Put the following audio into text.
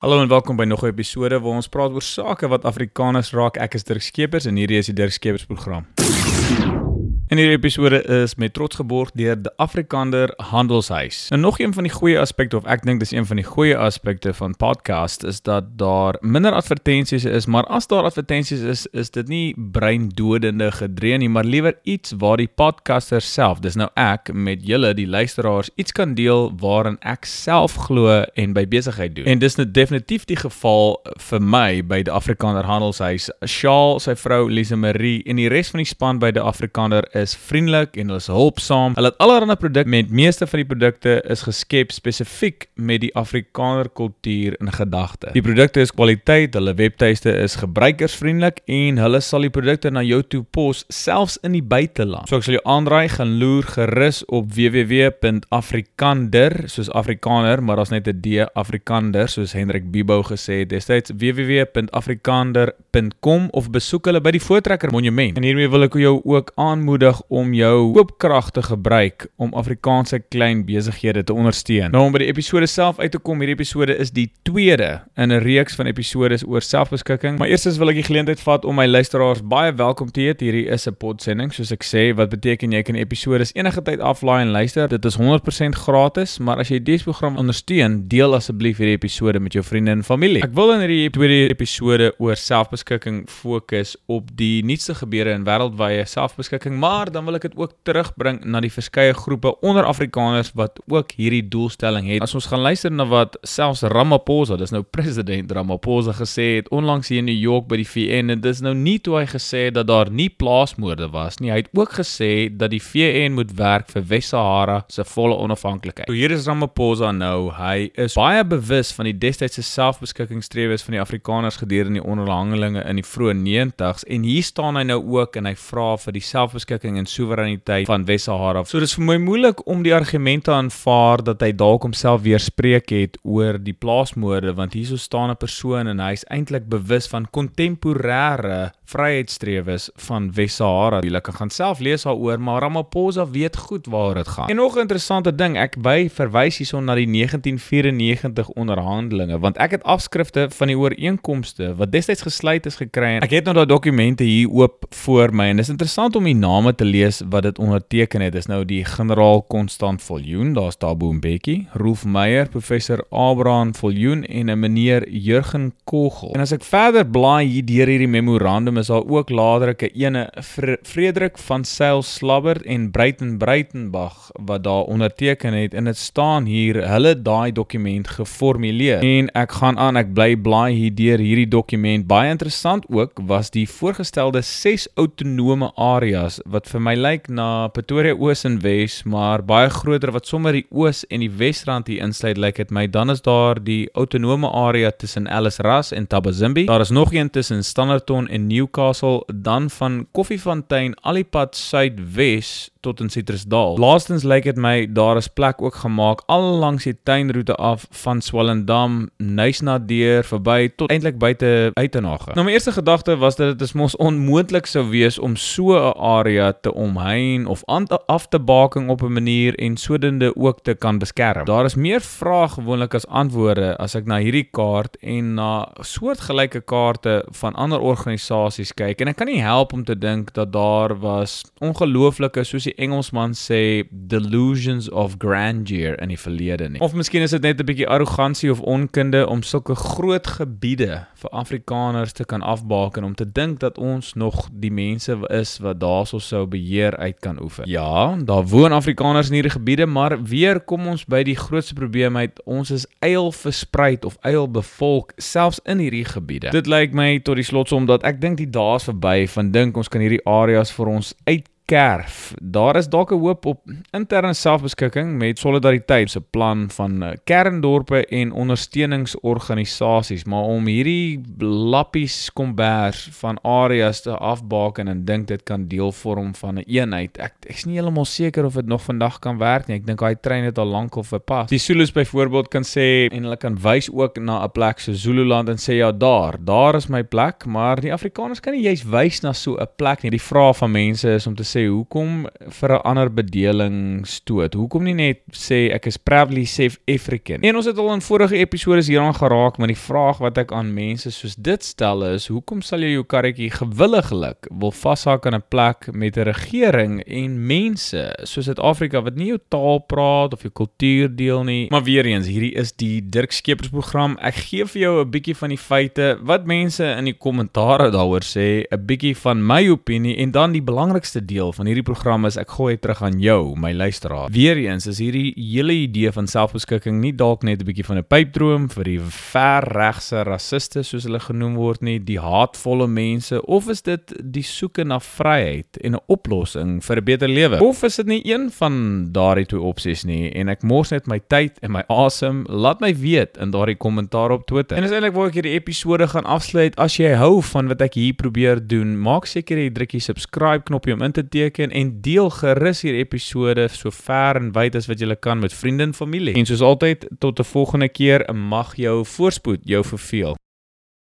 Hallo en welkom by nog 'n episode waar ons praat oor sake wat Afrikaners raak. Ek is Dirk Skeepers en hierdie is die Dirk Skeepers program. En hierdie episode is met trots geborg deur die Afrikaner Handelshuis. En nog een van die goeie aspekte of ek dink dis een van die goeie aspekte van podcast is dat daar minder advertensies is, maar as daar advertensies is, is dit nie breindodende gedreë nie, maar liewer iets waar die podcaster self, dis nou ek met julle die luisteraars iets kan deel waarin ek self glo en by besigheid doen. En dis net definitief die geval vir my by die Afrikaner Handelshuis. Shaal, sy vrou Lise Marie en die res van die span by die Afrikaner is vriendelik en hulle is hulpsaam. Hulle het allerlei produkte met meeste van die produkte is geskep spesifiek met die Afrikaner kultuur in gedagte. Die produkte is kwaliteit, hulle webtuiste is gebruikersvriendelik en hulle sal die produkte na jou toe pos selfs in die buiteland. So ek sal jou aanraai gaan loer gerus op www.afrikander soos Afrikaner, maar daar's net 'n D Afrikander soos Hendrik Bibo gesê het destyds www.afrikander.com of besoek hulle by die Voortrekker Monument. En hiermee wil ek jou ook aanmoedig nodig om jou koopkrag te gebruik om Afrikaanse klein besighede te ondersteun. Nou om by die episode self uit te kom, hierdie episode is die tweede in 'n reeks van episodes oor selfbeskikking. Maar eerstens wil ek die geleentheid vat om my luisteraars baie welkom te heet. Hierdie is 'n podsending, soos ek sê, wat beteken jy kan episode enige tyd aflaai en luister. Dit is 100% gratis, maar as jy die program ondersteun, deel asseblief hierdie episode met jou vriende en familie. Ek wil in hierdie tweede episode oor selfbeskikking fokus op die nuutste gebeure in wêreldwye selfbeskikking, maar maar dan wil ek dit ook terugbring na die verskeie groepe onder Afrikaners wat ook hierdie doelstelling het. As ons gaan luister na wat selfs Ramaphosa, dis nou president Ramaphosa gesê het onlangs hier in New York by die VN en dis nou nie toe hy gesê het dat daar nie plaasmoorde was nie. Hy het ook gesê dat die VN moet werk vir Wes-Sahara se volle onafhanklikheid. So hier is Ramaphosa nou. Hy is baie bewus van die destydse selfbeskikkingstrewes van die Afrikaners gedurende die onderhandelinge in die vroeë 90s en hier staan hy nou ook en hy vra vir die selfbeskikking bevolking en soewereiniteit van Wes-Sahara. So dis vir my moeilik om die argumente aanvaar dat hy dalk homself weerspreek het oor die plaasmoorde want hierso staan 'n persoon en hy's eintlik bewus van kontemporêre vryheidstrewes van Wes-Sahara. Jy kan gaan self lees daaroor, maar Ramaphosa weet goed waar dit gaan. En nog 'n interessante ding, ek by verwys hierson na die 1994 onderhandelinge want ek het afskrifte van die ooreenkomste wat destyds gesluit is gekry ek het nou daai dokumente hier oop voor my en dit is interessant om die name te lees wat dit onderteken het. Dis nou die generaal Constant Viljoen, daar's Tabo Mbeki, Rolf Meyer, professor Abraham Viljoen en 'n meneer Jurgen Kogel. En as ek verder blaai hier deur hierdie memorandum is daar ook laterike ene Frederik van Sail Slabbert en Breiten Breitenbach wat daar onderteken het en dit staan hier hulle daai dokument geformuleer. En ek gaan aan, ek bly blaai hier deur hierdie dokument. Baie interessant ook was die voorgestelde 6 autonome areas wat vir my lyk na Pretoria Oos en Wes, maar baie groter wat sommer die Oos en die Wesrand hier insluit lyk dit my. Dan is daar die autonome area tussen Alice Ras en Tabazimbi. Daar is nog een tussen Standerton en Newcastle, dan van Koffiefontein al die pad suidwes tot in Citrusdal. Laastens lyk dit my daar is plek ook gemaak al langs die tuinroete af van Swellendam, Nuisnadeur verby tot eintlik buite Uitenhage. Nou my eerste gedagte was dat dit mos onmoontlik sou wees om so 'n area te omheind of aan te af te baking op 'n manier en sodoende ook te kan beskerm. Daar is meer vrae gewoonlik as antwoorde as ek na hierdie kaart en na soortgelyke kaarte van ander organisasies kyk en ek kan nie help om te dink dat daar was ongelooflike soos die Engelsman sê delusions of grandeur in die verlede nie. Of miskien is dit net 'n bietjie arrogansie of onkunde om sulke groot gebiede vir Afrikaners te kan afbaken om te dink dat ons nog die mense is wat daarso sou beheer uit kan oefen. Ja, daar woon Afrikaners in hierdie gebiede, maar weer kom ons by die grootste probleem uit ons is eil verspreid of eil bevolk selfs in hierdie gebiede. Dit lyk my tot die slotsom dat ek dink die dae is verby van dink ons kan hierdie areas vir ons uit kerf. Daar is dalk 'n hoop op interne selfbeskikking met solidariteit se plan van eh, kerndorpe en ondersteuningsorganisasies, maar om hierdie lappies kombers van areas te afbaken en dink dit kan deel vorm van 'n een eenheid. Ek ek's nie heeltemal seker of dit nog vandag kan werk nie. Ek dink daai trein het al lank al verpas. Die Zulus byvoorbeeld kan sê en hulle kan wys ook na 'n plek so Zululand en sê ja, daar, daar is my plek, maar die Afrikaners kan nie juist wys na so 'n plek nie. Die vraag van mense is om te sê sê hoekom vir 'n ander bedeling stoot? Hoekom nie net sê ek is proudly South African? En ons het al in vorige episode hieraan geraak, maar die vraag wat ek aan mense soos dit stel is, hoekom sal jy jou karretjie gewilliglik wil vashak aan 'n plek met 'n regering en mense soos Suid-Afrika wat nie jou taal praat of jou kultuur deel nie? Maar weer eens, hierdie is die Dirk Skeepers program. Ek gee vir jou 'n bietjie van die feite, wat mense in die kommentare daaroor sê, 'n bietjie van my opinie en dan die belangrikste deel van hierdie program is ek gooi terug aan jou, my luisteraar. Weereens is hierdie hele idee van selfbeskikking nie dalk net 'n bietjie van 'n pypdroom vir die verregse rassiste soos hulle genoem word nie, die haatvolle mense of is dit die soeke na vryheid en 'n oplossing vir 'n beter lewe? Of is dit nie een van daardie twee opsies nie en ek mors net my tyd en my asem? Laat my weet in daardie kommentaar op Twitter. En dis eintlik waar ek hierdie episode gaan afsluit. As jy hou van wat ek hier probeer doen, maak seker jy druk die subscribe knoppie om in te teken en deel gerus hierdie episode so ver en wyd as wat jy kan met vriende en familie. En soos altyd, tot 'n volgende keer, mag jou voorspoed jou verveel.